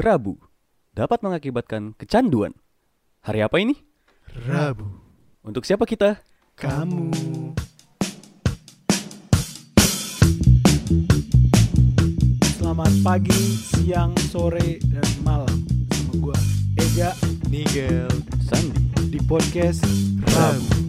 Rabu dapat mengakibatkan kecanduan. Hari apa ini? Rabu. Untuk siapa kita? Kamu. Selamat pagi, siang, sore, dan malam sama gua Ega Nigel Sandi. di podcast Rabu.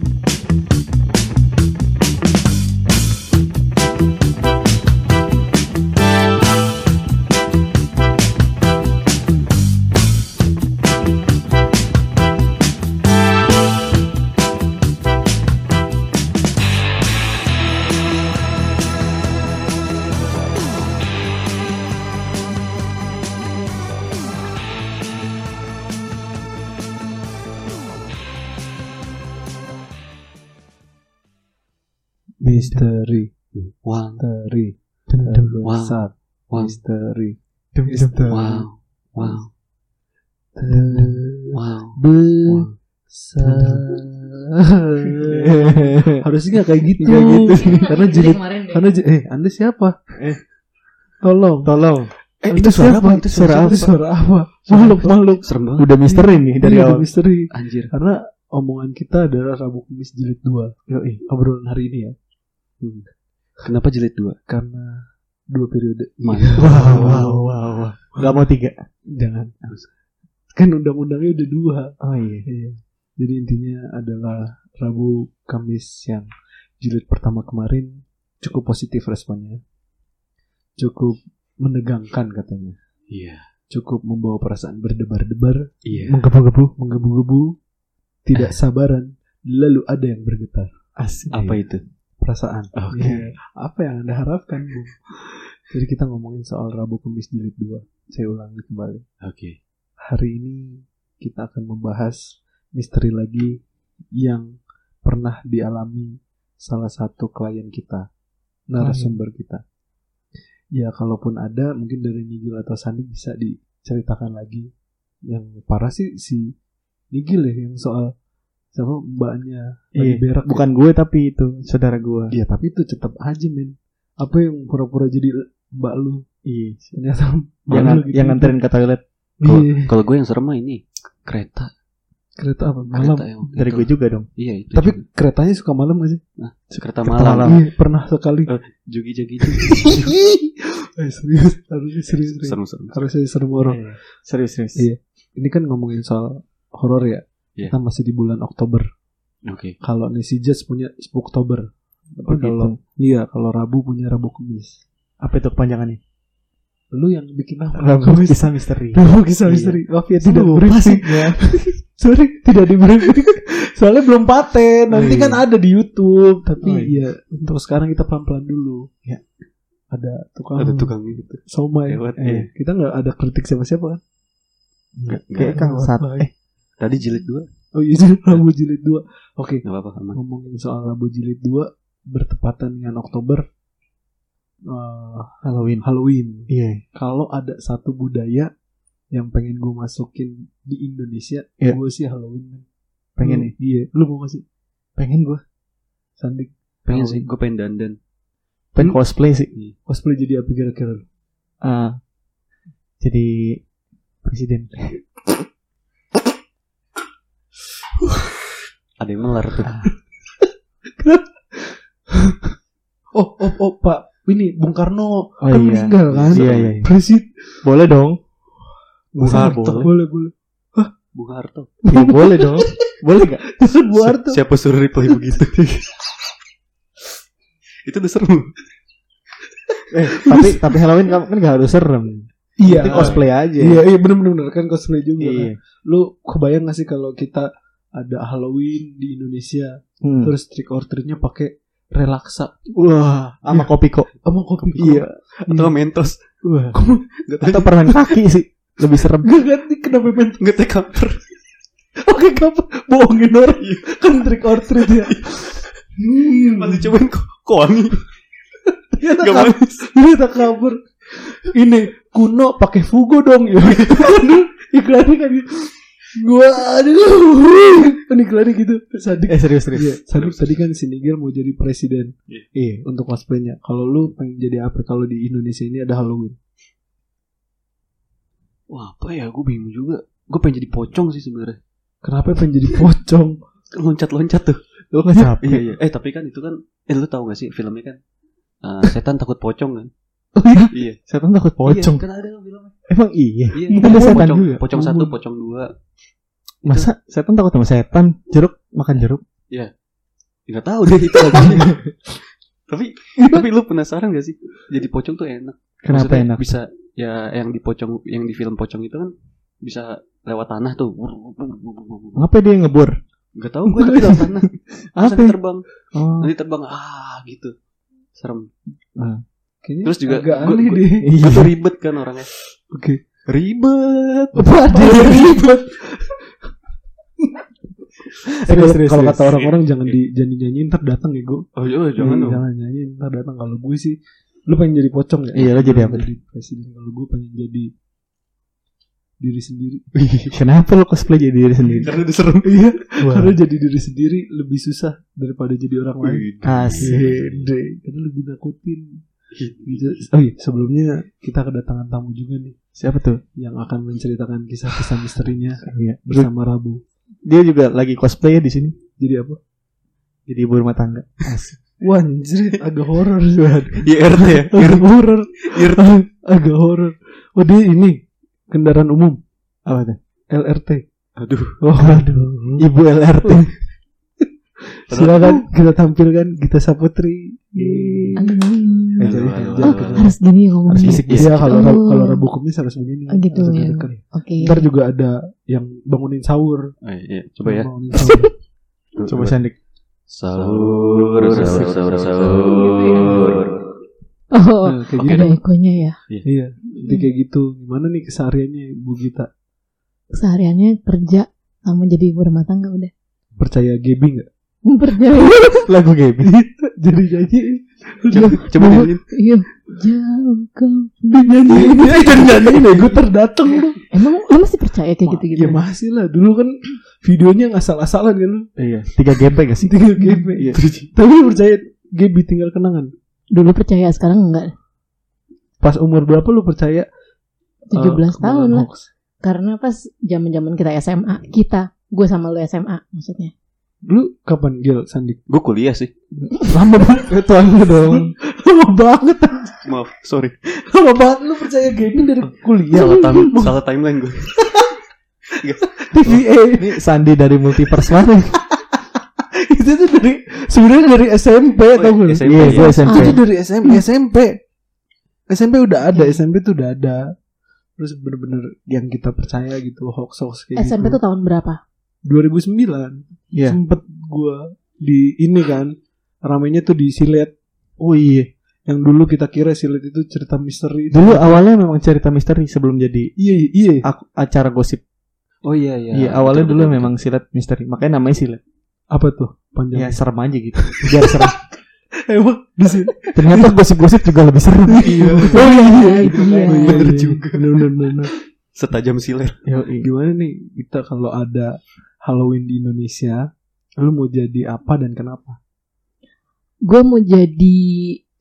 Misteri, Wow misteri, Wow. terbesar, Wow misteri, Wow Wow Wow besar. Harusnya nggak kayak gitu. Nggak gitu. Karena jilid, karena eh Anda siapa? Eh. Tolong. Tolong Eh itu suara siapa? apa? Itu suara apa? Itu suara apa? Makhluk makhluk. Serem banget Udah misteri nih dari udah awal. misteri. Anjir Karena omongan kita adalah Rabu Kamis jilid 2 Yoi, obrolan hari ini ya. Hmm. Kenapa jilid dua? Karena dua periode. Mantap. Wow, wow, wow, wow. Gak mau tiga. Jangan. Kan undang-undangnya udah dua. Oh iya. Iya. Jadi intinya adalah Rabu Kamis yang jilid pertama kemarin cukup positif responnya. Cukup menegangkan katanya. Iya Cukup membawa perasaan berdebar-debar, Iya Menggebu-gebu. menggebu-gebu, tidak sabaran, lalu ada yang bergetar. Asik. Apa itu? Perasaan. Oke. Iya. Apa yang Anda harapkan, Bu? Jadi kita ngomongin soal Rabu Kamis jilid 2. Saya ulangi kembali. Oke Hari ini kita akan membahas misteri lagi yang pernah dialami salah satu klien kita, narasumber kita. Ya, kalaupun ada, mungkin dari Nigel atau Sandi bisa diceritakan lagi. Yang parah sih si Nigel ya, yang soal siapa mbaknya lagi Iya, berak. Bukan gue tapi itu saudara gue. Iya, tapi itu tetap aja, men. Apa yang pura-pura jadi mbak lu? Iya. Ternyata mbak Yang, lu gitu. yang nganterin ke toilet Kalau Iya. kalau gue yang serem mah ini Kereta Kereta apa? Malam. Kereta yang dari itu. gue juga dong. Iya itu Tapi juga. keretanya suka malam gak sih? Kereta kereta malam malam. Iya, pernah sekali. Eh, Jugi jagi jugi Eh, serius, harusnya serius, serius. Serem-serem Harusnya serem horor. Iya. Serius serius. Iya. Ini kan ngomongin soal horor ya. Iya. Kita masih di bulan Oktober. Oke Kalau Nisi Jazz punya Spooktober. Tapi Oh, kalau iya, kalau Rabu punya Rabu Kamis. Apa itu kepanjangannya? Lu yang bikin apa? Rabu kisah misteri. Rabu kisah Iya. misteri. Maaf ya tidak briefing. sih ya. Sorry, tidak di briefing. Soalnya belum paten. Nanti Oh, iya. kan ada di YouTube. Tapi Oh, iya. ya untuk sekarang kita pelan-pelan dulu. Ya. Ada tukang Ada tukangnya gitu somai. Lewat, Eh, iya. Kita nggak ada kritik siapa-siapa kan? Enggak Kayak Kang Sat. Eh, Tadi jilid dua Oh iya, jadi Rabu jilid 2. Oke, Gak apa-apa aman ngomongin soal Rabu jilid 2 bertepatan dengan Oktober eh, Halloween. Halloween. Iya. Kalau ada satu budaya yang pengen gue masukin di Indonesia, Iya. gue sih Halloween. Pengen nih. Iya, lu mau gak sih? Pengen gue. Sandik Pengen Halloween. sih Gue pengen dandan Pengen cosplay sih. cosplay jadi apa kira-kira lu? Ah. jadi presiden. Ada yang melar tuh Oh, oh, oh, Pak. Ini Bung Karno Oh, kan iya. meninggal kan? Iya, iya, iya. Presiden. Boleh dong. Bung Boleh, Harto. boleh. Boleh, boleh. Bung Harto Iya, boleh dong. Boleh gak? Itu Bung Harto. Si- Siapa suruh reply begitu Itu udah serem Eh, tapi tapi Halloween kan kan gak harus serem. Iya. Cosplay aja. Iya, iya bener-bener kan cosplay juga. kan. Iya. Lu kebayang gak sih kalau kita ada Halloween di Indonesia, Hmm. terus trick or treatnya pakai relaksa Wah, sama kopi kok. sama kopi Iya. Atau mentos Wah. Atau permen kaki sih. Lebih serem. Gak ganti kenapa main Gak tau cover Oke kapan bohongin orang kan trick or treat ya. Hmm, Masih cobain kok Kok wangi Gak kabur. manis Ternyata kabur. Ini kuno pakai fugo dong ya. Iklannya kan Gua aduh. Iklannya gitu. Sadik. Eh serius serius. Iya, Sadik tadi kan si Nigel mau jadi presiden. Iya. Iya, untuk cosplaynya. Kalau lu pengen jadi apa kalau di Indonesia ini ada Halloween? Wah apa ya? Gue bingung juga. Gue pengen jadi pocong sih sebenarnya. Kenapa pengen jadi pocong? Loncat-loncat tuh. Lo kan Capek. Iya iya. Eh tapi kan itu kan. Eh lu tahu gak sih filmnya kan? Eh, setan takut pocong kan? Oh iya? Iya. Setan takut pocong. Iya, kan ada filmnya. Emang iya. Iya. Itu ada setan pocong, juga. Pocong Oh. satu, pocong dua. Masa setan takut sama setan? Jeruk makan jeruk. Gak tahu deh itu lagunya. tapi tapi lu penasaran gak sih? Jadi pocong tuh enak. Kenapa Maksudnya enak? Bisa ya yang di pocong yang di film pocong itu kan bisa lewat tanah tuh. Ngapa dia ngebor? Gak tahu gue tapi lewat tanah. Apa? nanti terbang. Oh. Nanti terbang ah gitu. Serem. Kayaknya Terus juga agak gua- aneh gua- deh. Gue tuh ribet kan orangnya. Oke. Ribet. Apa dia ribet? Serius, Kalau- serius, Kalau serius. kata orang-orang jangan di jangan nyanyiin ntar datang ya gue. Oh iya jangan dong. Jangan nyanyiin ntar datang. Kalau gue sih, lu pengen jadi pocong ya? Iya, lo jadi apa? Jadi presiden. Kalau gue pengen jadi diri sendiri. Kenapa lo cosplay jadi diri sendiri? Karena udah serem. Iya. Wah. Karena jadi diri sendiri lebih susah daripada jadi orang lain. Asik. Gede. Karena lebih nakutin. Oh iya, sebelumnya kita kedatangan tamu juga nih Siapa tuh? yang akan menceritakan kisah-kisah misterinya Iya. bersama Rabu. Dia juga lagi cosplay ya di sini. Jadi apa? Jadi ibu rumah tangga. Asik. Wah, anjir, agak horor. IRT ya. Agak horor. IRT. Agak horor. Oh, dia ini kendaraan umum Apa tuh? LRT. Aduh. Oh, aduh. Ibu LRT. Silakan kita tampilkan Gita Saputri. Aduh. Kedengeran. Harus gini ngomongnya. Harus bisik. Iya, kalau Oh. kalau Rabu Kamis harus begini. Oh, gitu Harus ya. Oke. Ntar juga ada yang bangunin sahur. Eh, iya. Coba ya. Bangunin sahur. Coba Sandik. Sahur, sahur, sahur, sahur. Oh, Nah, kayak Oke. gitu. ada ekonya ya. Iya, jadi kayak gitu. Gimana nih kesehariannya Bu Gita? Sehariannya kerja sama jadi ibu rumah tangga udah. Percaya Gaby nggak? Percaya. Lagu Gaby. Jadi nyanyi. Coba, coba nyanyiin. Iya. Jauh kau. nyanyiin. Jadi nyanyiin ya, gue terdatang lu. Emang lu masih percaya kayak gitu-gitu? Ya masih lah. Dulu kan videonya nggak salah-salah kan lu. Iya. Tiga GP gak sih? Tinggal Gaby. Iya. Tapi lu percaya Gaby tinggal kenangan. Dulu percaya, sekarang enggak. Pas umur berapa lu percaya? 17 eh, tahun lah. Karena pas zaman-zaman kita SMA, kita, gue sama lu SMA maksudnya. Lu kapan Gil Sandik? Gue kuliah sih. Lama banget. Itu lama dong. Lama banget. Maaf, sorry. Lama banget lu percaya Gaby dari kuliah. Salah, time, salah timeline gue. TVA. Ini Sandi dari multiverse mana? itu tuh dari sebenarnya dari SMP tau gak lu? SMP, Iya, gue ya. SMP. Itu dari SMP SMP SMP udah ada SMP tuh udah ada terus bener-bener yang kita percaya gitu hoax hoax kayak SMP gitu tuh tahun berapa? 2009 Iya. sempet gua di ini kan ramainya tuh di silet Oh iya. yang dulu kita kira silet itu cerita misteri Dulu awalnya memang cerita misteri sebelum jadi iya iya, iya aku- acara gosip. Oh iya, iya. Iya, awalnya Betul, dulu betul, memang silet misteri. Makanya namanya silet. apa tuh Ya panjangnya serem aja gitu. Biar serem. emang di sini Ternyata gosip-gosip juga lebih serem. iya Oh iya, itu dia. Bener juga. bener bener bener Setajam silet. gimana nih kita kalau ada Halloween di Indonesia lu mau jadi apa dan kenapa Gue mau jadi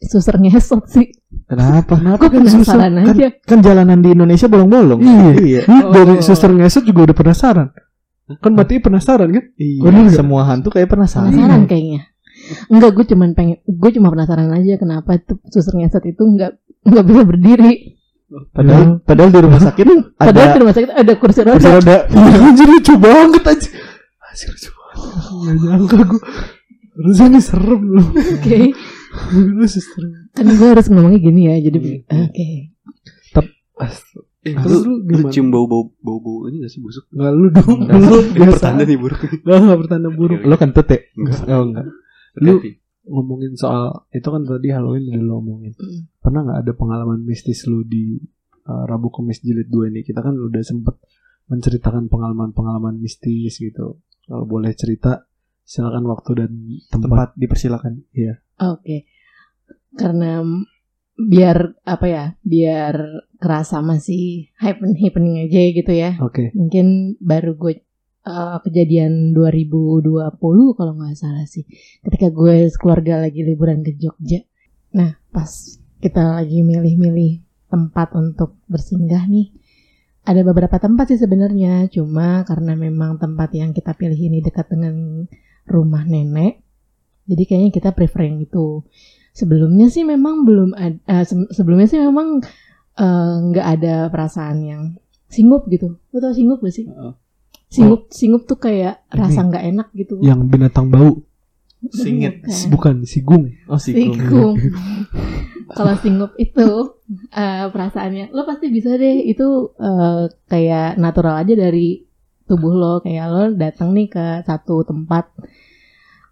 suster ngesot sih. Kenapa? Penasaran kan, aja. kan jalanan di Indonesia bolong-bolong. Iya. iya. Lu dari Oh. suster ngesot juga udah penasaran kan mati penasaran kan Iya, Bener nggak? semua hantu kayak penasaran. Penasaran kayaknya. Enggak, gue cuman pengen, gue cuma penasaran aja kenapa tuh suster ngesot itu enggak enggak bisa berdiri. Padahal, padahal di rumah sakit Padahal ada di rumah sakit ada kursi kursi roda. roda. anjir lucu banget aja anjir lucu banget Gak nyangka gue Harusnya ini serem loh Oke. Lu Kan gue harus ngomongnya gini ya. Jadi Iya. oke. Eh, Terus lu, lu lu gimana? cium bau-bau bau-bau ini gak sih busuk? Gak lu dong. Lu biasa pertanda nih buruk. Gak gak bertanda buruk Lo kentut ya? Enggak. Oh, enggak. Lu-. Ngomongin soal Itu kan tadi Halloween udah lu ngomongin Mm. Pernah gak ada pengalaman mistis lu di uh, Rabu Kemis Jilid 2 ini Kita kan udah sempet Menceritakan pengalaman-pengalaman mistis gitu Kalau boleh cerita Silakan waktu dan tempat, Tempat dipersilakan. Oke. Karena m- biar apa ya? Biar kerasa masih happen happening aja gitu ya. Oke Mungkin baru gue uh, kejadian 2020 kalau nggak salah sih. Ketika gue keluarga lagi liburan ke Jogja. Nah, pas kita lagi milih-milih tempat untuk bersinggah nih, ada beberapa tempat sih sebenarnya, cuma karena memang tempat yang kita pilih ini dekat dengan rumah nenek, jadi kayaknya kita prefer yang itu. Sebelumnya sih memang belum ada, sebelumnya sih memang eh, nggak ada perasaan yang singup gitu. Lo tau singup gak sih? Heeh. Singup, singup tuh kayak rasa nggak enak gitu. Yang binatang bau, Singit. Bukan. bukan sigung. Oh. Sikum. Kalau singup itu eh, perasaannya, lo pasti bisa deh itu eh, kayak natural aja dari tubuh lo. Kayak lo datang nih ke satu tempat,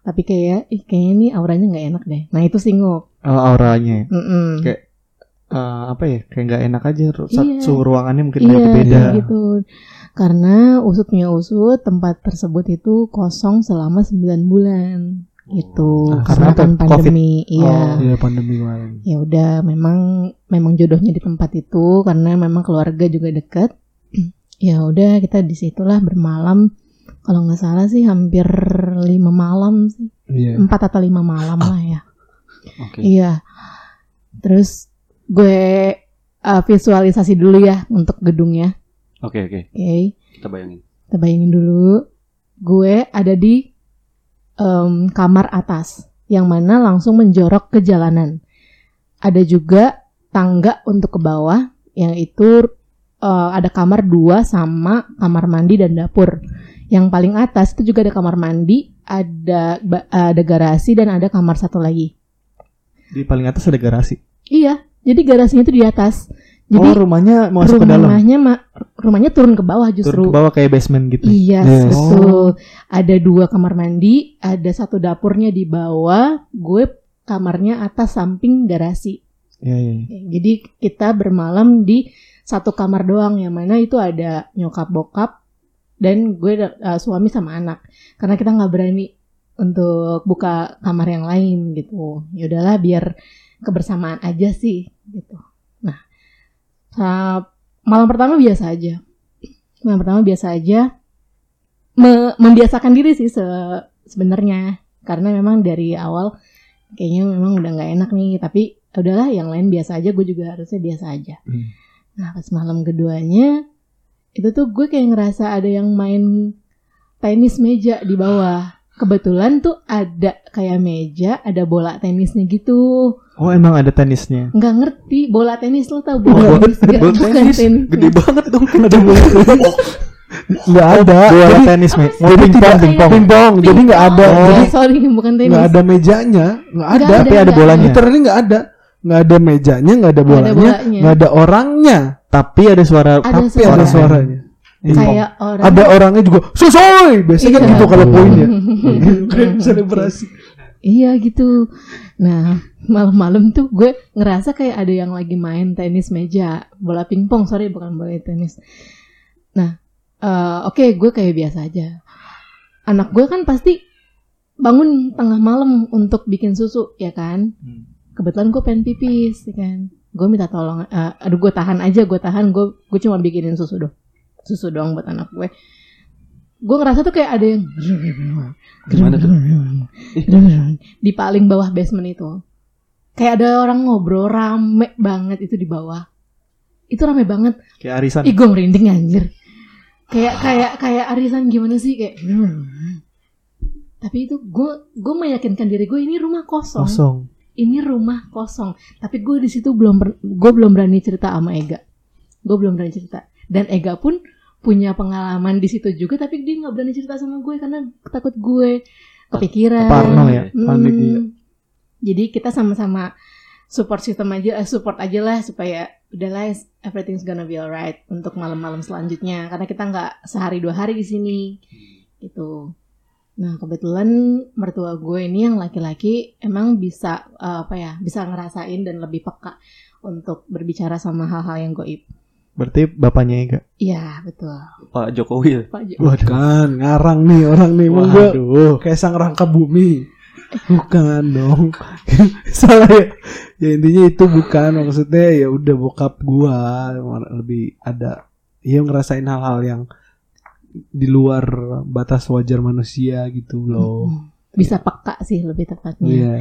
tapi kayak, ih kayaknya nih auranya nggak enak deh. Nah itu singup. Oh, auranya. Mm-mm. Kayak eh, apa ya? Kayak nggak enak aja. Iya. Suhu ruangannya mungkin Iya, beda. gitu. Karena usutnya usut, tempat tersebut itu kosong selama 9 bulan. Gitu. Ah, Karena kan pandemi. Iya. Oh, iya pandemi kemarin. ya udah memang memang jodohnya di tempat itu karena memang keluarga juga dekat ya udah kita di situlah bermalam kalau nggak salah sih hampir lima malam sih Iya. empat atau lima malam lah ya Oke. iya terus gue uh, visualisasi dulu ya untuk gedungnya Oke, oke. oke Kita bayangin. kita bayangin dulu gue ada di em, kamar atas yang mana langsung menjorok ke jalanan. Ada juga tangga untuk ke bawah yang itu eh, ada kamar dua sama kamar mandi dan dapur. Yang paling atas itu juga ada kamar mandi ada ada garasi dan ada kamar satu lagi. Di paling atas ada garasi. iya jadi garasinya itu di atas oh, jadi rumahnya masuk ke dalam. rumahnya ma- rumahnya turun ke bawah justru Turun ke bawah kayak basement gitu. Iya, Yes. betul. Ada dua kamar mandi, ada satu dapurnya di bawah, gue kamarnya atas samping garasi. Iya, iya. Jadi kita bermalam di satu kamar doang, yang mana itu ada nyokap bokap dan gue uh, suami sama anak. Karena kita nggak berani untuk buka kamar yang lain gitu. Ya udahlah biar kebersamaan aja sih gitu. Nah, sa- malam pertama biasa aja. Malam pertama biasa aja. Me- membiasakan diri sih se- sebenarnya karena memang dari awal kayaknya memang udah nggak enak nih tapi udahlah yang lain biasa aja gue juga harusnya biasa aja Hmm. nah pas malam keduanya itu tuh gue kayak ngerasa ada yang main tenis meja di bawah kebetulan tuh ada kayak meja ada bola tenisnya gitu Oh, emang ada tenisnya. nggak ngerti bola tenis lo tau bola- bola tenis Nggak, bola tenis? tenis Gede banget dong. Ada bola Nggak ada. Bola Jadi tenis, Me. Apa sih? pingpong, pingpong, pingpong. Jadi nggak ada. Oh, Jadi sorry bukan tenis nggak ada mejanya, nggak ada. Tapi ada bolanya. Literally nggak ada. Nggak ada mejanya, nggak ada bolanya, nggak ada orangnya. Tapi ada suara Ada Tapi suara. ada suaranya. kayak orang Ada orangnya juga. Sosoy, biasanya kan Iya. gitu kalau poinnya. Kayak selebrasi. Iya gitu. Nah, malam-malam tuh gue ngerasa kayak ada yang lagi main tenis meja, bola pingpong, sorry bukan bola tenis. Nah, eh, oke gue kayak biasa aja. Anak gue kan pasti bangun tengah malam untuk bikin susu, ya kan? Kebetulan gue pengen pipis, ya kan? Gue minta tolong, eh, aduh gue tahan aja, gue tahan, gue gue cuma bikinin susu dong, susu dong buat anak gue. Gue ngerasa tuh kayak ada yang Gimana tuh? di paling bawah basement itu. Kayak ada orang ngobrol rame banget itu di bawah. Itu rame banget. Kayak arisan. ih gue merinding anjir. Kayak kayak kayak arisan gimana sih kayak tapi itu gue gue meyakinkan diri gue ini rumah kosong, Kosong. ini rumah kosong. Tapi gue di situ belum gue belum berani cerita sama Ega. Gue belum berani cerita. Dan Ega pun punya pengalaman di situ juga tapi dia nggak berani cerita sama gue karena takut gue kepikiran Parno ya. Hmm, iya. Jadi kita sama-sama support system aja, eh, support aja lah supaya udahlah everything's gonna be alright untuk malam-malam selanjutnya karena kita nggak sehari dua hari di sini gitu. Nah kebetulan mertua gue ini yang laki-laki emang bisa eh, apa ya bisa ngerasain dan lebih peka untuk berbicara sama hal-hal yang goib. Berarti bapaknya Ega. Iya betul. Pak Jokowi ya. Pak Jo- Bukan, ngarang nih orang nih. Emang Waduh. kayak sang rangka bumi. Bukan dong. Salah ya. Ya intinya itu bukan maksudnya ya udah bokap gua lebih ada ya ngerasain hal-hal yang di luar batas wajar manusia gitu loh. bisa peka sih lebih tepatnya. Iya.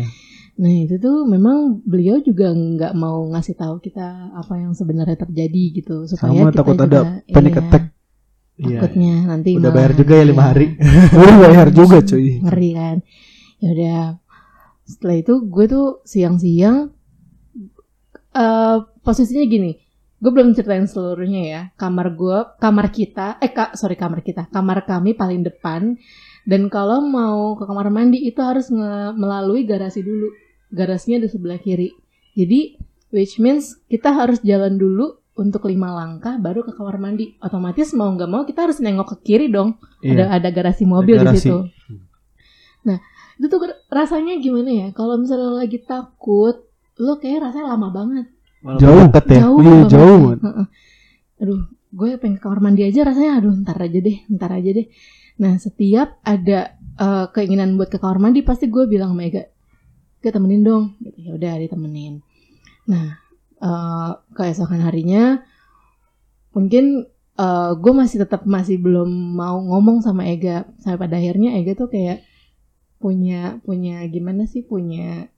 Nah itu tuh memang beliau juga nggak mau ngasih tahu kita apa yang sebenarnya terjadi gitu supaya Sama kita takut juga, ada panic iya, attack. Iya. Takutnya nanti Udah malah- bayar juga ya lima iya. hari. Udah bayar juga cuy. ngeri kan ya udah setelah itu gue tuh siang-siang eh posisinya gini gue belum ceritain seluruhnya ya kamar gue kamar kita eh kak sorry kamar kita kamar kami paling depan dan kalau mau ke kamar mandi itu harus melalui garasi dulu garasinya di sebelah kiri jadi which means kita harus jalan dulu untuk lima langkah baru ke kamar mandi otomatis mau nggak mau kita harus nengok ke kiri dong ada ada garasi mobil Ada di garasi. situ. Nah, itu tuh rasanya gimana ya? Kalau misalnya lagi takut, lo kayak rasanya lama banget. Jauh. Deket ya. Jauh Iya, banget. jauh, man. Heeh. Aduh, gue pengen ke kamar mandi aja rasanya aduh ntar aja deh, ntar aja deh. Nah, setiap ada eh, keinginan buat ke kamar mandi pasti gue bilang sama Ega, "Gue temenin dong." Gitu. Ya udah ditemenin. Nah, eh, keesokan harinya mungkin eh, gue masih tetap masih belum mau ngomong sama Ega sampai pada akhirnya Ega tuh kayak punya punya gimana sih punya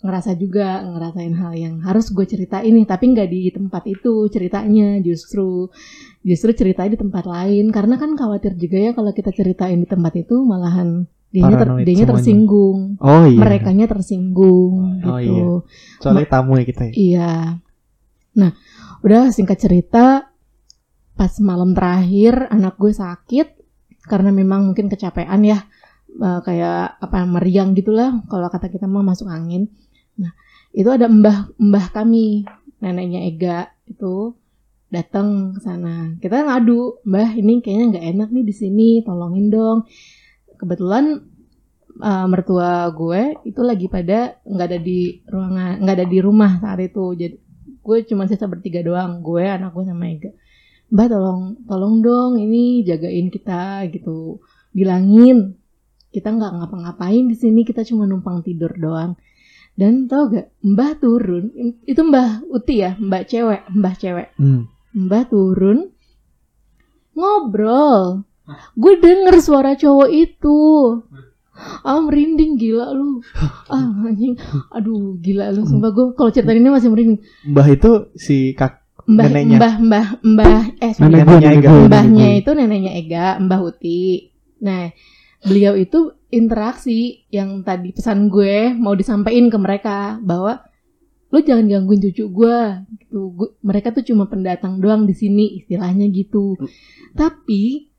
ngerasa juga ngerasain hal yang harus gue ceritain tapi nggak di tempat itu ceritanya justru justru ceritanya di tempat lain karena kan khawatir juga ya kalau kita ceritain di tempat itu malahan dianya ter, dianya tersinggung Oh iya. merekanya tersinggung Oh, gitu iya. Soalnya tamu ya kita ya. Iya. Nah, udah singkat cerita, pas malam terakhir anak gue sakit karena memang mungkin kecapean ya, Eh, kayak apa meriang gitulah kalau kata kita mah masuk angin. Nah, itu ada mbah mbah kami, neneknya Ega itu datang ke sana. Kita ngadu, mbah ini kayaknya nggak enak nih di sini, tolongin dong. Kebetulan eh, mertua gue itu lagi pada nggak ada di ruangan nggak ada di rumah saat itu. Jadi gue cuma sisa bertiga doang gue anak gue sama Ega. Mbak tolong tolong dong ini jagain kita gitu. Bilangin kita nggak ngapa-ngapain di sini kita cuma numpang tidur doang. Dan tau gak mbah turun itu mbah Uti ya mbak cewek mbah cewek. Hmm. mbah turun ngobrol gue denger suara cowok itu ah merinding gila lu ah anjing aduh gila lu sumpah gue kalau cerita ini masih merinding Mbah itu si kak mbah Neneknya. mbah mbah mbah eh sorry. Nenek gue, Neneknya nenek Ega. gue. mbahnya itu neneknya Ega mbah Uti nah beliau itu interaksi yang tadi pesan gue mau disampaikan ke mereka bahwa lu jangan gangguin cucu gue gitu Gu- mereka tuh cuma pendatang doang di sini istilahnya gitu tapi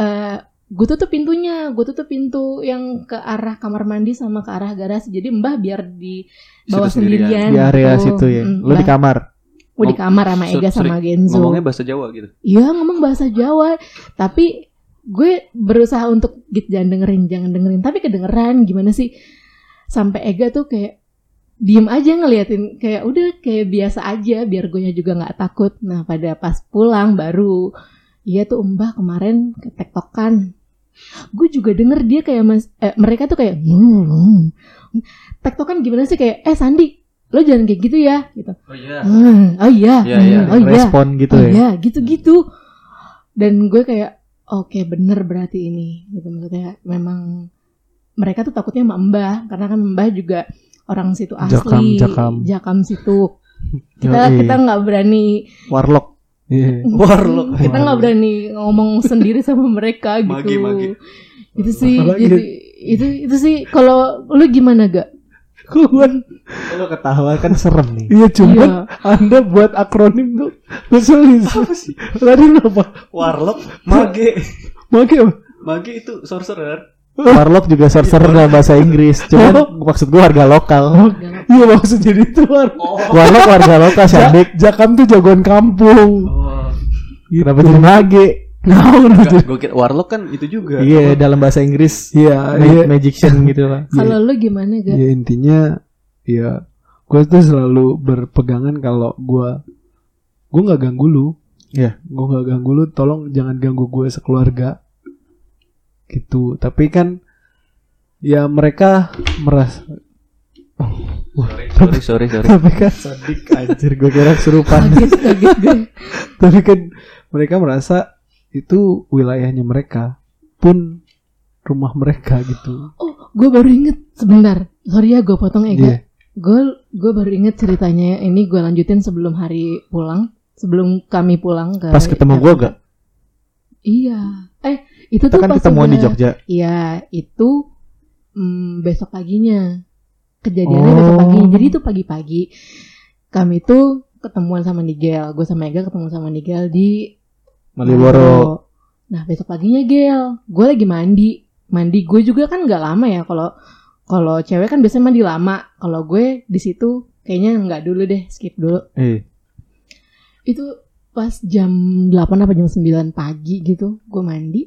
eh gue tutup pintunya gue tutup pintu yang ke arah kamar mandi sama ke arah garasi jadi mbah biar di bawah Situ sendirian. sendirian, di area gitu. situ ya. Mm, Lu di kamar. gue di kamar sama Ega sorry, sama Genzo Ngomongnya bahasa Jawa gitu. Iya ngomong bahasa Jawa, tapi gue berusaha untuk git jangan dengerin, jangan dengerin, tapi kedengeran gimana sih? Sampai Ega tuh kayak diem aja ngeliatin, kayak udah kayak biasa aja, biar gue juga nggak takut. Nah pada pas pulang baru, iya tuh Mbah kemarin ketektokan. Gue juga denger dia kayak mas, eh, mereka tuh kayak, "Hmm, hmm." tektokan gimana sih kayak, eh Sandi, lo jangan kayak gitu ya, gitu. Oh iya. "Hmm, oh iya, Iya, iya. hmm, oh iya. Respon gitu Oh ya. ya, gitu-gitu. Dan gue kayak, oke bener berarti ini. Gitu maksudnya memang mereka tuh takutnya sama Mbah karena kan Mbah juga orang situ asli, Jakam, jakam. situ. Kita Yoi. kita nggak berani, Warlock. Iya. Warlock. kita nggak berani ngomong sendiri sama mereka gitu. Magi, magi. Itu sih, jadi itu itu sih. Kalau lu gimana gak? Kuan. Lu ketawa kan serem nih. Iya cuman Iya. Anda buat akronim tuh ngeselin. Apa sih? Tadi lu apa? Warlock, mage. Mage apa? Mage itu sorcerer. Warlock juga sorcerer dalam bahasa Inggris. Cuman maksud gua warga lokal. Iya maksud jadi itu war. Oh. Warlock warga lokal. Jakam tuh jagoan kampung. Oh. Kenapa jadi mage? Nah, Enggak, gue kira Warlock kan itu juga. Iya, dalam bahasa Inggris Iya, ma- iya. magician gitu lah. Kalau lu gimana gak? Ya intinya ya gue tuh selalu berpegangan kalau gue gue nggak ganggu lu. Iya. Gue nggak ganggu lu. Tolong jangan ganggu gue sekeluarga. Gitu. Tapi kan ya mereka merasa Sorry, sorry, sorry. tapi kan Sadik anjir gua kira kesurupan. Kaget kaget gue. tapi kan mereka merasa itu wilayahnya mereka pun rumah mereka gitu. Oh, gue baru inget sebentar. Sorry ya gue potong Ega. Iya. Gue gue baru inget ceritanya ini gue lanjutin sebelum hari pulang, sebelum kami pulang ke Pas ketemu gue gak? Iya. Eh, itu Kita tuh kan pas ketemuan di udah- Jogja. Iya, itu mm, besok paginya. Kejadiannya Oh. besok paginya. Jadi itu pagi-pagi kami tuh ketemuan sama Nigel. Gue sama Ega ketemu sama Nigel di Malioboro. Nah besok paginya Gel, gue lagi mandi. Mandi gue juga kan nggak lama ya. Kalau kalau cewek kan biasanya mandi lama. Kalau gue di situ kayaknya nggak dulu deh, skip dulu. Eh, Itu pas jam 8 apa jam 9 pagi gitu, gue mandi.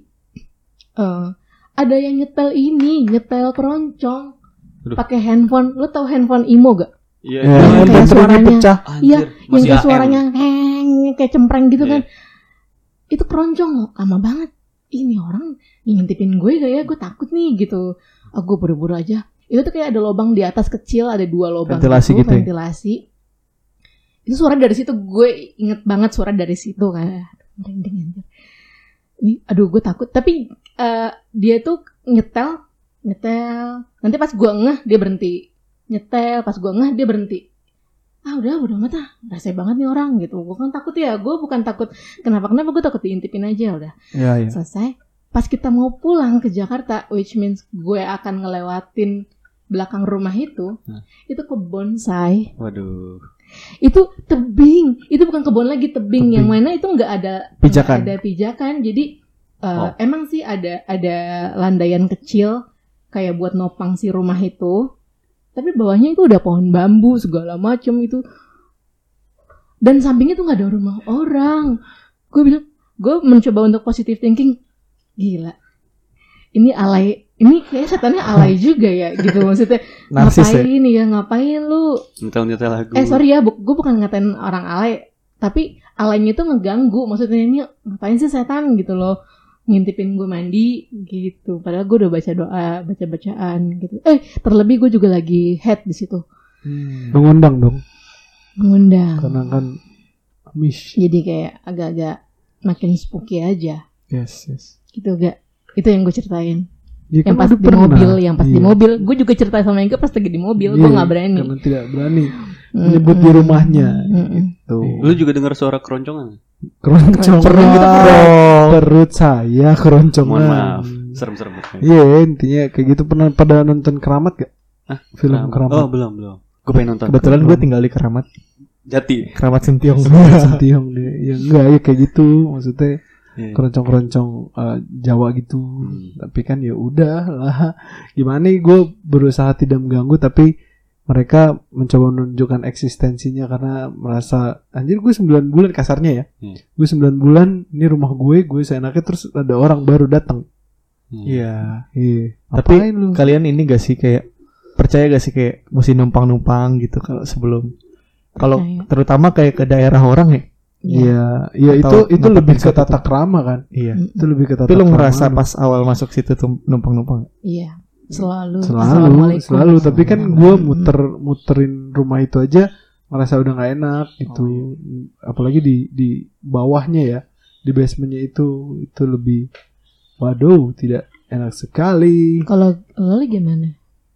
Eh ada yang nyetel ini, nyetel keroncong. Pakai handphone. Lo tau handphone Imo gak? Iya. ya, Yang kayak baterainya suaranya- pecah. Iya, Anjir, yang kayak suaranya heng, kayak cempreng gitu Iya. kan. Itu keroncong loh, lama banget. Ini orang ngintipin gue gak ya? Gue takut nih gitu. Aku buru-buru aja. Itu tuh kayak ada lubang di atas kecil, ada dua lubang Ventilasi gitu ya? ventilasi. Itu suara dari situ gue inget banget suara dari situ kan. Merinding anjir. Ini, aduh gue takut. Tapi eh, dia tuh nyetel, nyetel. Nanti pas gue ngeh dia berhenti. Nyetel, pas gue ngeh dia berhenti ah udah udah amat ah rese banget nih orang gitu gue kan takut ya gue bukan takut kenapa kenapa gue takut diintipin aja udah Iya, iya. selesai pas kita mau pulang ke Jakarta which means gue akan ngelewatin belakang rumah itu Hmm. itu kebun say Waduh. itu tebing itu bukan kebun lagi tebing, yang Tebing. mana itu nggak ada Pijakan. nggak ada pijakan jadi eh, Oh. emang sih ada ada landaian kecil kayak buat nopang si rumah itu tapi bawahnya itu udah pohon bambu segala macem itu dan sampingnya tuh nggak ada rumah orang gue bilang gue mencoba untuk positive thinking gila ini alay ini kayak setannya alay juga ya gitu maksudnya Narsis ya. ngapain ya ngapain lu Nyetel-nyetel lagu. Eh sorry ya, bu, gue bukan ngatain orang alay, tapi alaynya tuh ngeganggu. Maksudnya ini ngapain sih setan gitu loh, ngintipin gue mandi gitu. Padahal gue udah baca doa, baca bacaan gitu. Eh terlebih gue juga lagi head di situ, Mengundang dong. mengundang. Karena kan mish. Jadi kayak agak-agak makin spooky aja, Yes, yes. gitu gak? Itu yang gue ceritain. Ya, Yang kan pas di pernah. mobil, yang pas di Iya. mobil. Gue juga cerita sama Ega pas lagi di mobil, gue Iya, nggak berani. Karena tidak berani menyebut di rumahnya. Mm-mm. Tuh. Lu juga dengar suara keroncongan? Keroncong. Keroncong. Perut, saya keroncongan. Mohon maaf. Serem-serem. Iya intinya kayak gitu pernah pada nonton keramat gak? Hah? Film keramat. Oh, belum, belum. Gue pengen nonton. Kebetulan gue tinggal di Keramat. Jati. Keramat Sintiong. Sentiong deh. Ya enggak ya kayak gitu maksudnya Iya. keroncong-keroncong eh, Jawa gitu. Hmm. Tapi kan ya udah lah. Gimana gue berusaha tidak mengganggu tapi mereka mencoba menunjukkan eksistensinya karena merasa anjir gue 9 bulan kasarnya ya. Hmm. Gue 9 bulan ini rumah gue, gue seenaknya terus ada orang baru datang. Hmm. Iya. Iya. Tapi lu? Kalian ini gak sih kayak percaya gak sih kayak mesti numpang-numpang gitu kalau sebelum kalau terutama kayak ke daerah orang ya. Iya, iya itu Atau itu nangkepin lebih ke tata krama kan. Iya. Itu lebih ke tata Tapi lu krama. ngerasa pas awal masuk situ tuh numpang-numpang. Iya, selalu. selalu selalu. Tapi kan gue muter muterin rumah itu aja ngerasa udah nggak enak gitu. Apalagi di di bawahnya ya di basementnya itu itu lebih waduh tidak enak sekali. Kalau lo lagi gimana?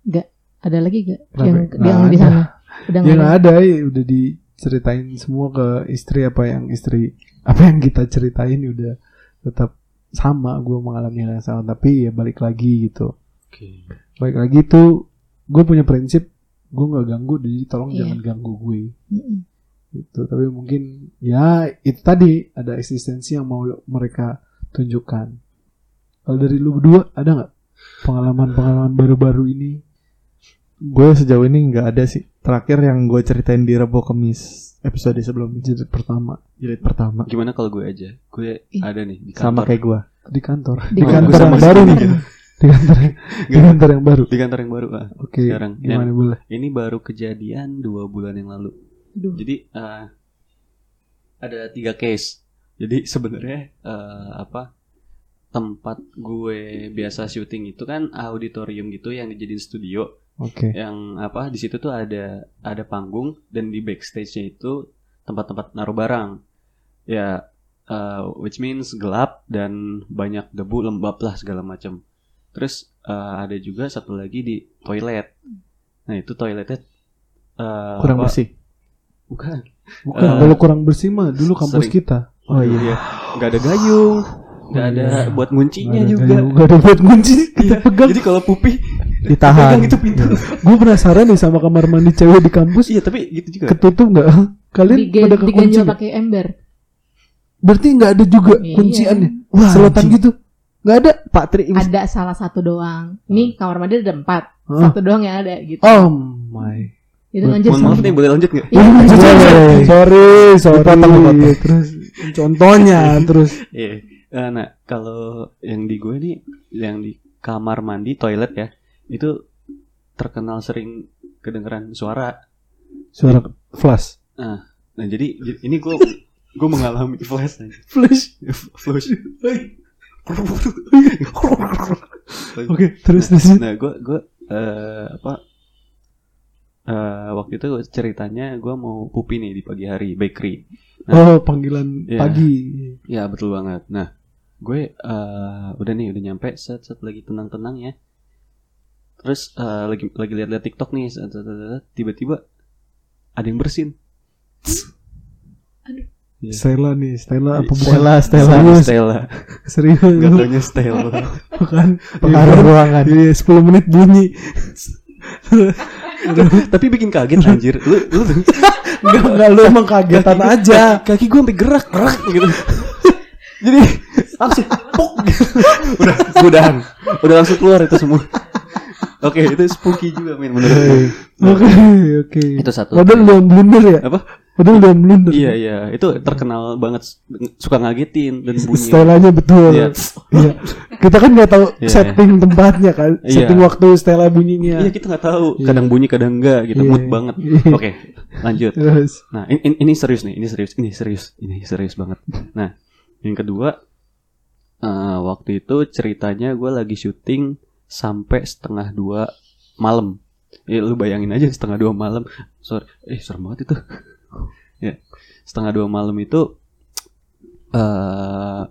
Gak ada lagi gak Kenapa? yang Nggak yang di sana? Udah ya nggak nggak ada. ada ya udah diceritain semua ke istri apa yang istri apa yang kita ceritain udah tetap sama gue mengalami hal yang sama. Tapi ya balik lagi gitu Oke. balik lagi tuh gue punya prinsip gue nggak ganggu jadi tolong Iya. jangan ganggu gue Mm-mm. gitu tapi mungkin ya itu tadi ada eksistensi yang mau mereka tunjukkan kalau dari lu berdua ada nggak pengalaman pengalaman baru-baru ini Gue sejauh ini nggak ada sih. Terakhir yang gue ceritain di Rebo Kemis episode sebelumnya. jilid pertama Jilid pertama. Gimana kalau gue aja? Gue ada nih di Sama kantor. kayak gue. di kantor Di di kantor kantor. yang baru nih di kantor yang- di kantor yang baru di kantor yang baru. Ah. oke Sekarang, gimana boleh Ini baru kejadian dua bulan yang lalu. Aduh. Jadi eh, ada tiga case. Jadi sebenarnya eh, apa tempat gue biasa syuting itu kan auditorium gitu yang dijadiin studio. oke Yang apa di situ tuh ada ada panggung dan di backstage-nya itu tempat-tempat naruh barang. Ya, eh, which means gelap dan banyak debu lembab lah segala macam. Terus eh, ada juga satu lagi di toilet nah itu toiletnya eh, Kurang apa- bersih. bukan Bukan, Eh, kalau kurang bersih mah dulu kampus sering. kita. Oh iya. nggak ada gayung nggak Oh, ada iya. buat ada juga gayung, nggak ada buat kunci kita Iya, pegang. jadi kalau pupi Ditahan. pegang itu pintu Gue penasaran nih sama kamar mandi cewek di kampus iya tapi gitu juga ketutup nggak? Kalian Digan- pada kekunci diganjel nggak? pakai ember. Berarti nggak ada juga Iya. kunciannya. Wah, Selotan gitu. Nggak ada. Pak Tri Ada salah satu doang. Ini kamar mandi ada empat. Hah? Satu doang yang ada gitu. Oh my. Itu lanjut mohon maaf nih boleh lanjut nggak Iya, lanjut. sorry, sorry, sorry. Dipotong, dipotong. Terus contohnya terus. Iya. Eh, Nah, kalau yang di gue nih, yang di kamar mandi, toilet ya, itu terkenal sering kedengeran suara. Suara flash. Nah, jadi j- ini gue gue mengalami flash aja. Flash. flash. Oke, terus terus. Nah, gue gue eh, apa? eh, waktu itu ceritanya gue mau pupi nih di pagi hari bakery. Oh, panggilan Iya. pagi. Ya betul banget. Nah, gue eh, udah nih udah nyampe set set lagi tenang-tenang ya. Terus eh, lagi lagi lihat-lihat TikTok nih, tiba-tiba ada yang bersin. Stella nih, Stella apa bukan? Stella, Stella. Serius, Stella. serius. Stella. Bukan. Pengaruh ruangan. Iya, 10 menit bunyi. Tapi bikin kaget anjir. Lu lu Enggak, enggak lu emang kagetan aja. kaki gue sampai gerak gerak gitu. Jadi langsung pok. Udah udahan. Udah langsung keluar itu semua. Oke, itu spooky juga men menurut gue. Oke, oke. Itu satu. Padahal lu yang blunder ya? Apa? Padahal lu yang blunder. Iya iya, itu terkenal banget suka ngagetin dan bunyi. Stylanya betul. Iya. Iya. Kita kan nggak tahu Iya, setting tempatnya kan, Iya. setting waktu Stella bunyinya. Iya kita nggak tahu, Iya. kadang bunyi kadang enggak gitu, Iya. mood banget. Iya. Oke, lanjut. Terus. Nah ini, ini serius nih, ini serius, ini serius, ini serius banget. Nah yang kedua, eh, waktu itu ceritanya gue lagi syuting sampai setengah dua malam. Ya lu bayangin aja setengah dua malam. Sorry, eh serem banget itu. Ya. Setengah dua malam itu eh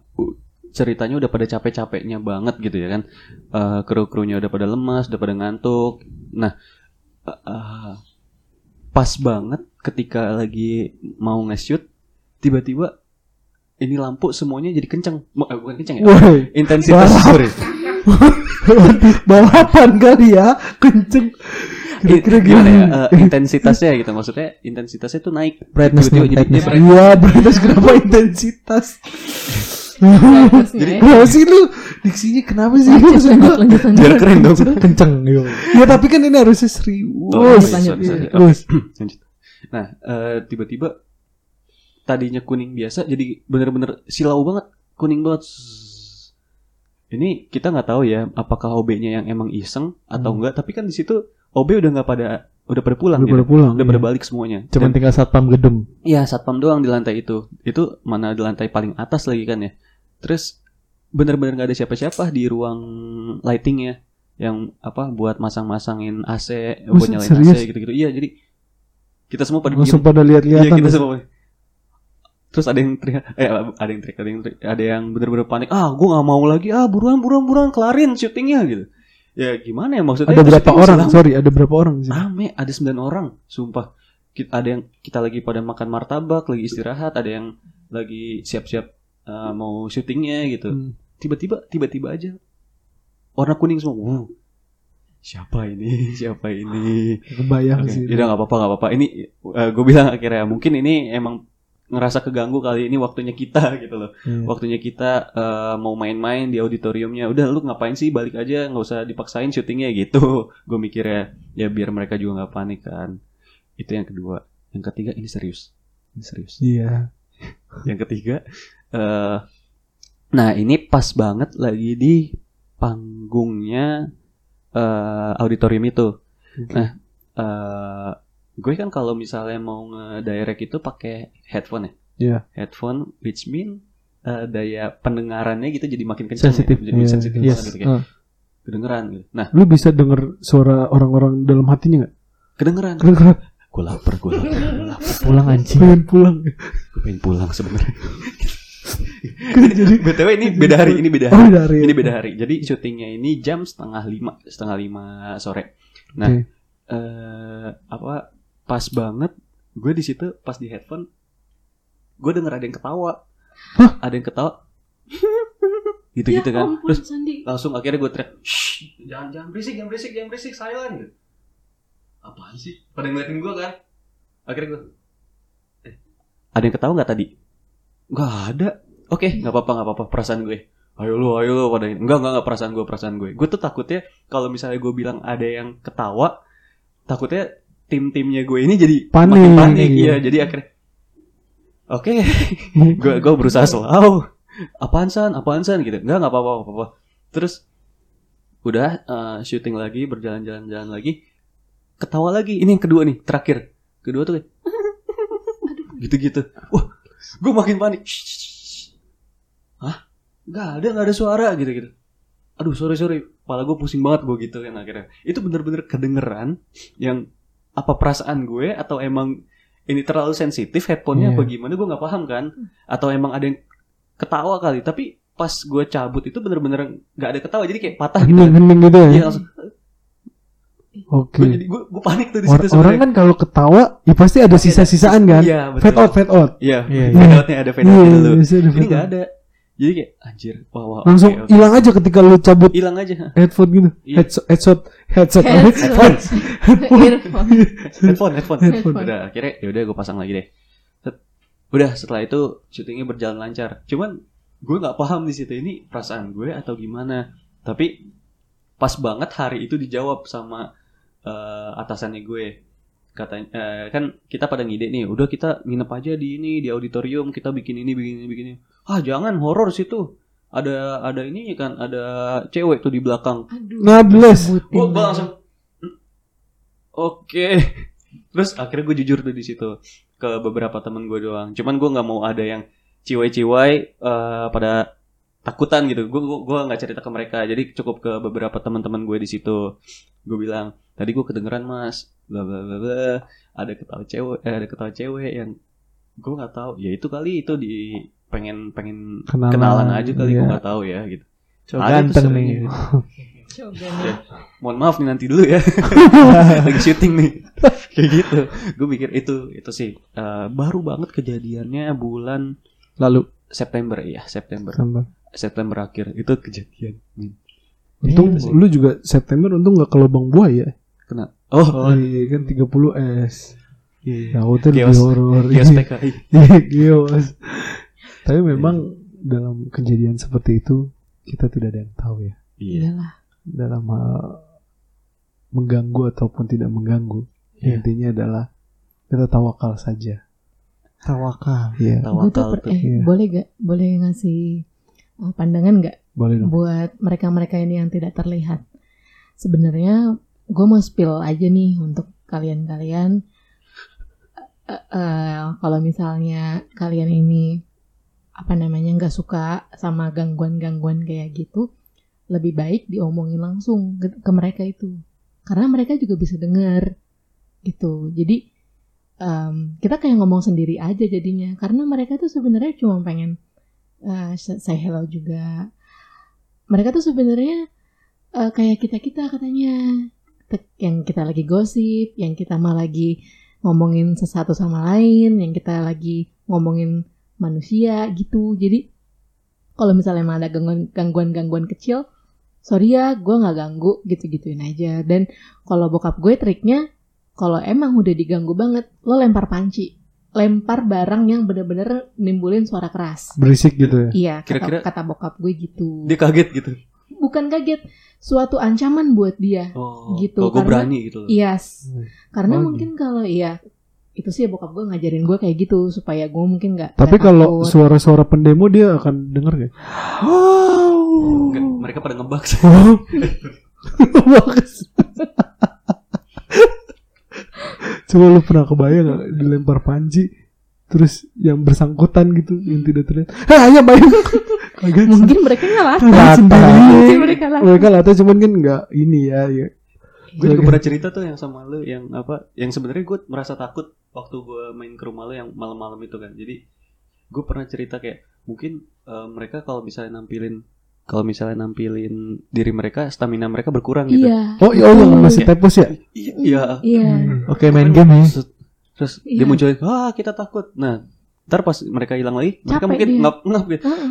ceritanya udah pada capek-capeknya banget gitu ya kan. Eh kru-krunya udah pada lemas, udah pada ngantuk. Nah eh, pas banget ketika lagi mau nge-shoot tiba-tiba ini lampu semuanya jadi kenceng. Eh, bukan kenceng ya. Woi, intensitas sorry. Balapan kali ya, kenceng. Kira-kira gimana ya eh, intensitasnya gitu maksudnya intensitasnya tuh naik Brightness Tiba-tiba nih, jadi brightness. Iya, brightness kenapa intensitas? Jadi Kenapa sih lu? Diksinya kenapa sih? lanjut Maksud lanjut gua- lanjut lanjut. biar keren dong Kenceng yo. Ya tapi kan ini harusnya serius. Oh, lanjut, iya, Terus. Nah, eh, tiba-tiba tadinya kuning biasa jadi bener-bener silau banget, kuning banget. Ini kita nggak tahu ya, apakah OB-nya yang emang iseng atau Hmm. enggak. Tapi kan di situ OB udah nggak pada udah pada pulang, Udah pada pulang. udah pada iya. balik semuanya. Cuman Dan- tinggal satpam gedung. Iya, satpam doang di lantai itu. Itu mana di lantai paling atas lagi kan ya. Terus bener-bener nggak ada siapa-siapa di ruang lightingnya yang apa buat masang-masangin AC, buat Buset, nyalain serius? AC gitu-gitu. Iya, jadi kita semua pada Langsung pada Iya, lihat-lihatan. kita semua. Terus ada yang teriak, eh ada yang teriak, ada yang teriak, ada yang bener-bener panik. Ah, gue nggak mau lagi. Ah, buruan, buruan, buruan, kelarin syutingnya gitu. Ya gimana ya maksudnya? Ada berapa orang? lama. Sorry, ada berapa orang sih? Rame, ada 9 orang, sumpah. Kita, ada yang kita lagi pada makan martabak, lagi istirahat, ada yang lagi siap-siap uh, mau syutingnya gitu. Hmm. Tiba-tiba, tiba-tiba aja warna kuning semua. Wow. Siapa ini? Siapa ini? Kebayang Oke, sih. udah nggak apa-apa, nggak apa-apa. Ini gue bilang akhirnya mungkin ini emang ngerasa keganggu kali ini waktunya kita gitu loh. Iya. Waktunya kita uh, mau main-main di auditoriumnya. Udah lu ngapain sih balik aja nggak usah dipaksain syutingnya gitu. Gue mikirnya ya biar mereka juga nggak panik kan. Itu yang kedua. Yang ketiga ini serius. Ini serius. Iya. Yang ketiga eh nah ini pas banget lagi di panggungnya eh auditorium itu. Nah, eh gue kan kalau misalnya mau nge-direct itu pakai headphone ya. Iya. Headphone which mean eh, daya pendengarannya gitu jadi makin kencang Sensitif. ya. Jadi Iya, sensitif yes. banget gitu kayak Ah. kedengeran gitu. Nah, Lu bisa denger suara orang-orang dalam hatinya nggak? kedengeran. Kedengeran. Gue lapar, gue lapar, lapar. Pulang anjing. Pengen pulang. Gue pengen pulang sebenarnya. Jadi btw ini beda hari ini beda oh hari dari ini beda hari jadi syutingnya ini jam setengah lima setengah lima sore nah Oke. eh apa pas banget gue di situ pas di headphone gue denger ada yang ketawa. Hah? ada yang ketawa. Gitu gitu ya kan. ampun, terus Sandi. langsung akhirnya gue teriak jangan jangan berisik jangan berisik jangan berisik silent. Gitu. Apaan sih? Pada ngeliatin gue kan. Akhirnya gue eh, ada yang ketawa nggak tadi? Nggak ada. Oke nggak apa-apa nggak apa-apa perasaan gue. Ayo lo ayo lo pada enggak enggak enggak perasaan gue perasaan gue. Gue tuh takutnya kalau misalnya gue bilang ada yang ketawa takutnya tim-timnya gue ini jadi Panik, makin panik. Iya. iya. jadi akhirnya oke. Gue gue berusaha slow. Apaan san? Apaan san? Gitu. Enggak nggak apa-apa apa-apa. Terus udah eh, syuting lagi berjalan-jalan-jalan lagi. Ketawa lagi. Ini yang kedua nih terakhir. Kedua tuh kayak gitu-gitu. Wah gue makin panik. Hah? Nggak ada nggak ada suara. Gitu-gitu. Aduh sorry sorry. Kepala gue pusing banget gue gitu kan akhirnya. Itu bener-bener kedengeran yang apa perasaan gue atau emang ini terlalu sensitif headphone-nya Iya. apa gimana gue nggak paham kan? Atau emang ada yang ketawa kali tapi pas gue cabut itu bener-bener nggak ada ketawa jadi kayak patah gitu. Hening gitu ya? Iya langsung. Oke. Gue jadi gue, gue panik tuh di Or- situ orang kan kalau ketawa ya pasti ada sisa-sisaan kan? Iya betul. fade out fade out. Iya Iya, fade iya. outnya ada fade Iya, outnya dulu biasa ada ini nggak ada jadi kayak anjir wah wah langsung oke, oke. hilang aja ketika lu cabut hilang aja headphone gitu Iya. headset headset headset Headphone. headphone Earphone. headphone headphone Headphone. udah akhirnya ya udah gue pasang lagi deh Set. udah setelah itu syutingnya berjalan lancar cuman gue nggak paham di situ ini perasaan gue atau gimana tapi pas banget hari itu dijawab sama eh, atasannya gue katanya eh, kan kita pada ngide nih udah kita nginep aja di ini di auditorium kita bikin ini bikin ini bikin ini ah jangan horor situ. Ada ada ini kan ada cewek tuh di belakang. Aduh. Ngables. sebutin gue langsung. "Hmm, oke. Terus akhirnya gue jujur tuh di situ ke beberapa temen gue doang. Cuman gue nggak mau ada yang ciwai-ciwai eh, pada takutan gitu. Gue gue nggak cerita ke mereka. Jadi cukup ke beberapa teman-teman gue di situ. Gue bilang tadi gue kedengeran mas. Bla bla bla bla. Ada ketawa cewek eh, ada ketawa cewek yang gue nggak tahu. Ya itu kali itu di pengen pengen Kenalan, kenalan aja kali gue iya. nggak tahu ya gitu Cowok tuh ganteng nih. gitu. Ya. mohon maaf nih nanti dulu ya lagi syuting nih kayak gitu gue pikir itu itu sih eh, baru banget kejadiannya bulan lalu September ya September September. September akhir itu kejadian Hmm. untung Iya sih. lu juga September untung nggak ke lubang buaya kena oh oh iya kan 30 s iya ya hotel lebih Chaos. horor Kios PKI Iya, kios. Tapi memang dalam kejadian seperti itu kita tidak ada yang tahu ya iya Iyalah. dalam hal mengganggu ataupun tidak mengganggu. Iya. Intinya adalah kita tawakal saja. Tawakal. Iya, tawakal per- tuh eh, Iya. boleh gak? Boleh ngasih uh, pandangan gak boleh dong. buat mereka-mereka ini yang tidak terlihat? Sebenarnya gue mau spill aja nih untuk kalian-kalian. Eh, eh, kalau misalnya kalian ini apa namanya nggak suka sama gangguan-gangguan kayak gitu, lebih baik diomongin langsung ke, mereka itu, karena mereka juga bisa dengar gitu. Jadi em, kita kayak ngomong sendiri aja jadinya, karena mereka tuh sebenarnya cuma pengen eh, say hello juga. Mereka tuh sebenarnya eh, kayak kita kita katanya, yang kita lagi gosip, yang kita mah lagi ngomongin sesuatu sama lain, yang kita lagi ngomongin manusia gitu. Jadi kalau misalnya emang ada gangguan- gangguan-gangguan kecil, sorry ya, gue nggak ganggu gitu-gituin aja. Dan kalau bokap gue triknya, kalau emang udah diganggu banget, lo lempar panci, lempar barang yang bener-bener nimbulin suara keras. Berisik gitu ya. Iya, kata, Kira-kira- kata bokap gue gitu. dia kaget gitu Bukan kaget, suatu ancaman buat dia. oh Gitu, oh, gue karena- berani gitu loh Yes. Hmm. Karena Oh, mungkin kalau iya itu sih bokap gue ngajarin gue kayak gitu supaya gue mungkin nggak Tapi kalau suara-suara pendemo dia akan denger gak? Enggak, mereka pada ngebak sih. Coba lu pernah kebayang gak dilempar panci terus yang bersangkutan gitu yang tidak terlihat. Hah, ya bayang. Mungkin mereka nggak Latah. Mungkin mereka latih Mereka latih cuman kan nggak ini ya. ya. Gue juga pernah cerita tuh yang sama lu yang apa yang sebenarnya gue merasa takut waktu gue main ke rumah lu yang malam-malam itu kan jadi gue pernah cerita kayak mungkin eh, mereka kalau misalnya nampilin kalau misalnya nampilin diri mereka stamina mereka berkurang gitu Iya. Oh, iya, oh yang masih Iya. tepos ya? Iya Iya. Oke main game ya. Terus, Iya. dia munculin wah kita takut nah ntar pas mereka hilang lagi mereka Capek mungkin dia. ngap ngap gitu Heeh.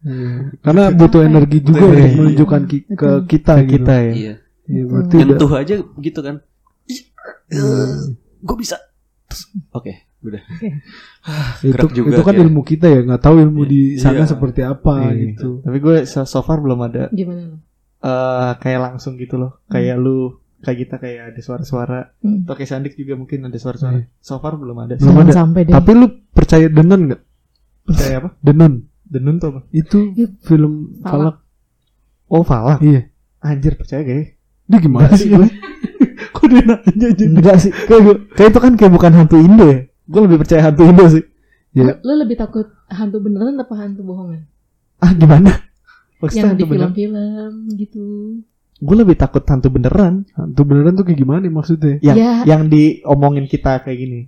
Iya. Karena butuh Capek. energi juga Betul. untuk menunjukkan ki- ke kita Ke gitu. kita ya. iya Iya, berarti udah nyentuh aja gitu kan Hmm. gue bisa oke udah itu, juga itu kan ya. ilmu kita ya, nggak tahu ilmu di sana Iya. seperti apa Iya. gitu. Tapi gue so, so far belum ada Gimana lo? eh kayak langsung gitu loh. Kayak lu kayak kita kayak ada suara-suara. Hmm. Atau kayak Sandik juga mungkin ada suara-suara. So far belum ada. Belum ada. sampai deh. Tapi lu percaya Denon nggak? Percaya apa? Denon Denun tuh apa? itu film Falak. Falak. Oh Falak. Iya. Anjir percaya gak ya? Dia gimana sih? Kok dia nanya aja? Enggak sih. Kayak, kayak itu kan kayak bukan hantu Indo ya. Gue lebih percaya hantu Indo sih. Ya. Lo lebih takut hantu beneran apa hantu bohongan? Ah gimana? Maksudnya Yang hantu di film-film gitu. Gue lebih takut hantu beneran. Hantu beneran tuh kayak gimana maksudnya? Yang Ya. yang diomongin kita kayak gini.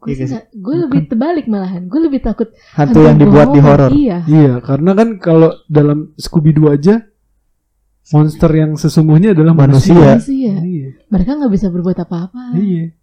Gue sih. gue lebih terbalik malahan. Gue lebih takut Hantu yang dibuat di horor. Iya. Iya, karena kan kalau dalam Scooby Doo aja monster yang sesungguhnya adalah manusia. Manusia. Manusia. Iya. Mereka nggak bisa berbuat apa-apa. Iya.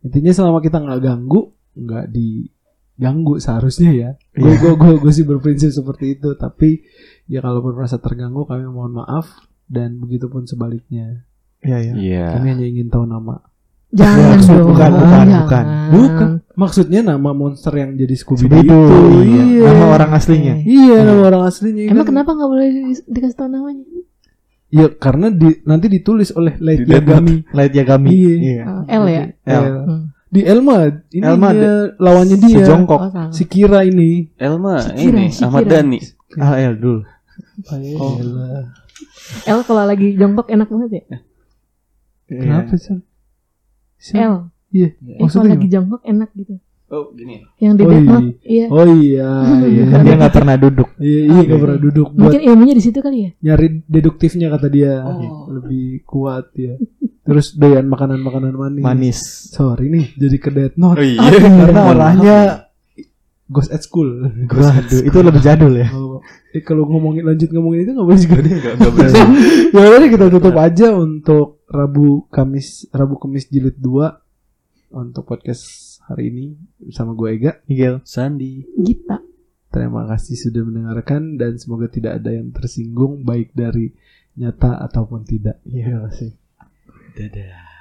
Intinya selama kita nggak ganggu, nggak diganggu seharusnya ya. Gue Iya. gue gue gue sih berprinsip seperti itu. Tapi ya kalau merasa terganggu kami mohon maaf dan begitupun sebaliknya. Iya iya. iya Kami hanya ingin tahu nama. Jangan Maksud- dong. bukan, bukan, jangan. bukan. Bukan. Maksudnya nama monster yang jadi Scooby Doo itu. Iya. Iya. Nama orang aslinya. Iya, nama orang aslinya. Emang kan. kenapa nggak boleh di- dikasih tahu namanya? Ya karena di, nanti ditulis oleh Light Di Yagami. Light Yagami. Iya. Iya. Oh, L ya. L. L. Hmm. Di Elma, ini Elma dia lawannya dia. Si jongkok. Oh. Si Kira ini. Elma Shikira, ini Shikira. Ahmad Dhani Ah L dulu. Oh. L kalau lagi jongkok enak banget ya. Kenapa sih? Si- L. Iya. Eh, kalau Maksudnya lagi jongkok enak gitu. Oh gini Yang di Oh, iya. Iya. Oh iya, iya. Kan dia nggak pernah duduk. Iya, iya gak pernah duduk buat Mungkin ilmunya di situ kali ya. nyari deduktifnya kata dia. Oh. Lebih kuat ya. Terus doyan makanan-makanan manis. Manis. Sorry nih, jadi ke Death Note. oh iya Karena arahnya Ghost at School. Waduh, itu lebih jadul ya. Oh, eh, kalau ngomongin lanjut ngomongin itu nggak boleh juga. Nggak- nggak berasa. ya udah kita tutup aja untuk Rabu Kamis Rabu Kamis jilid 2 untuk podcast hari ini bersama gue Ega. Miguel. Sandi Gita. Terima kasih sudah mendengarkan dan semoga tidak ada yang tersinggung baik dari nyata ataupun tidak. Iya sih. dadah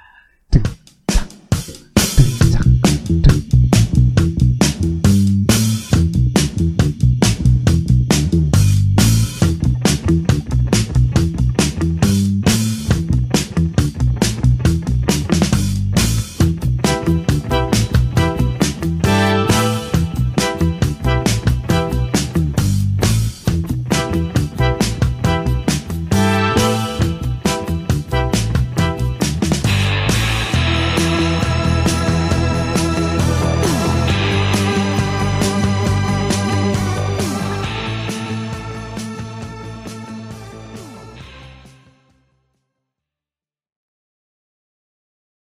cak, deng,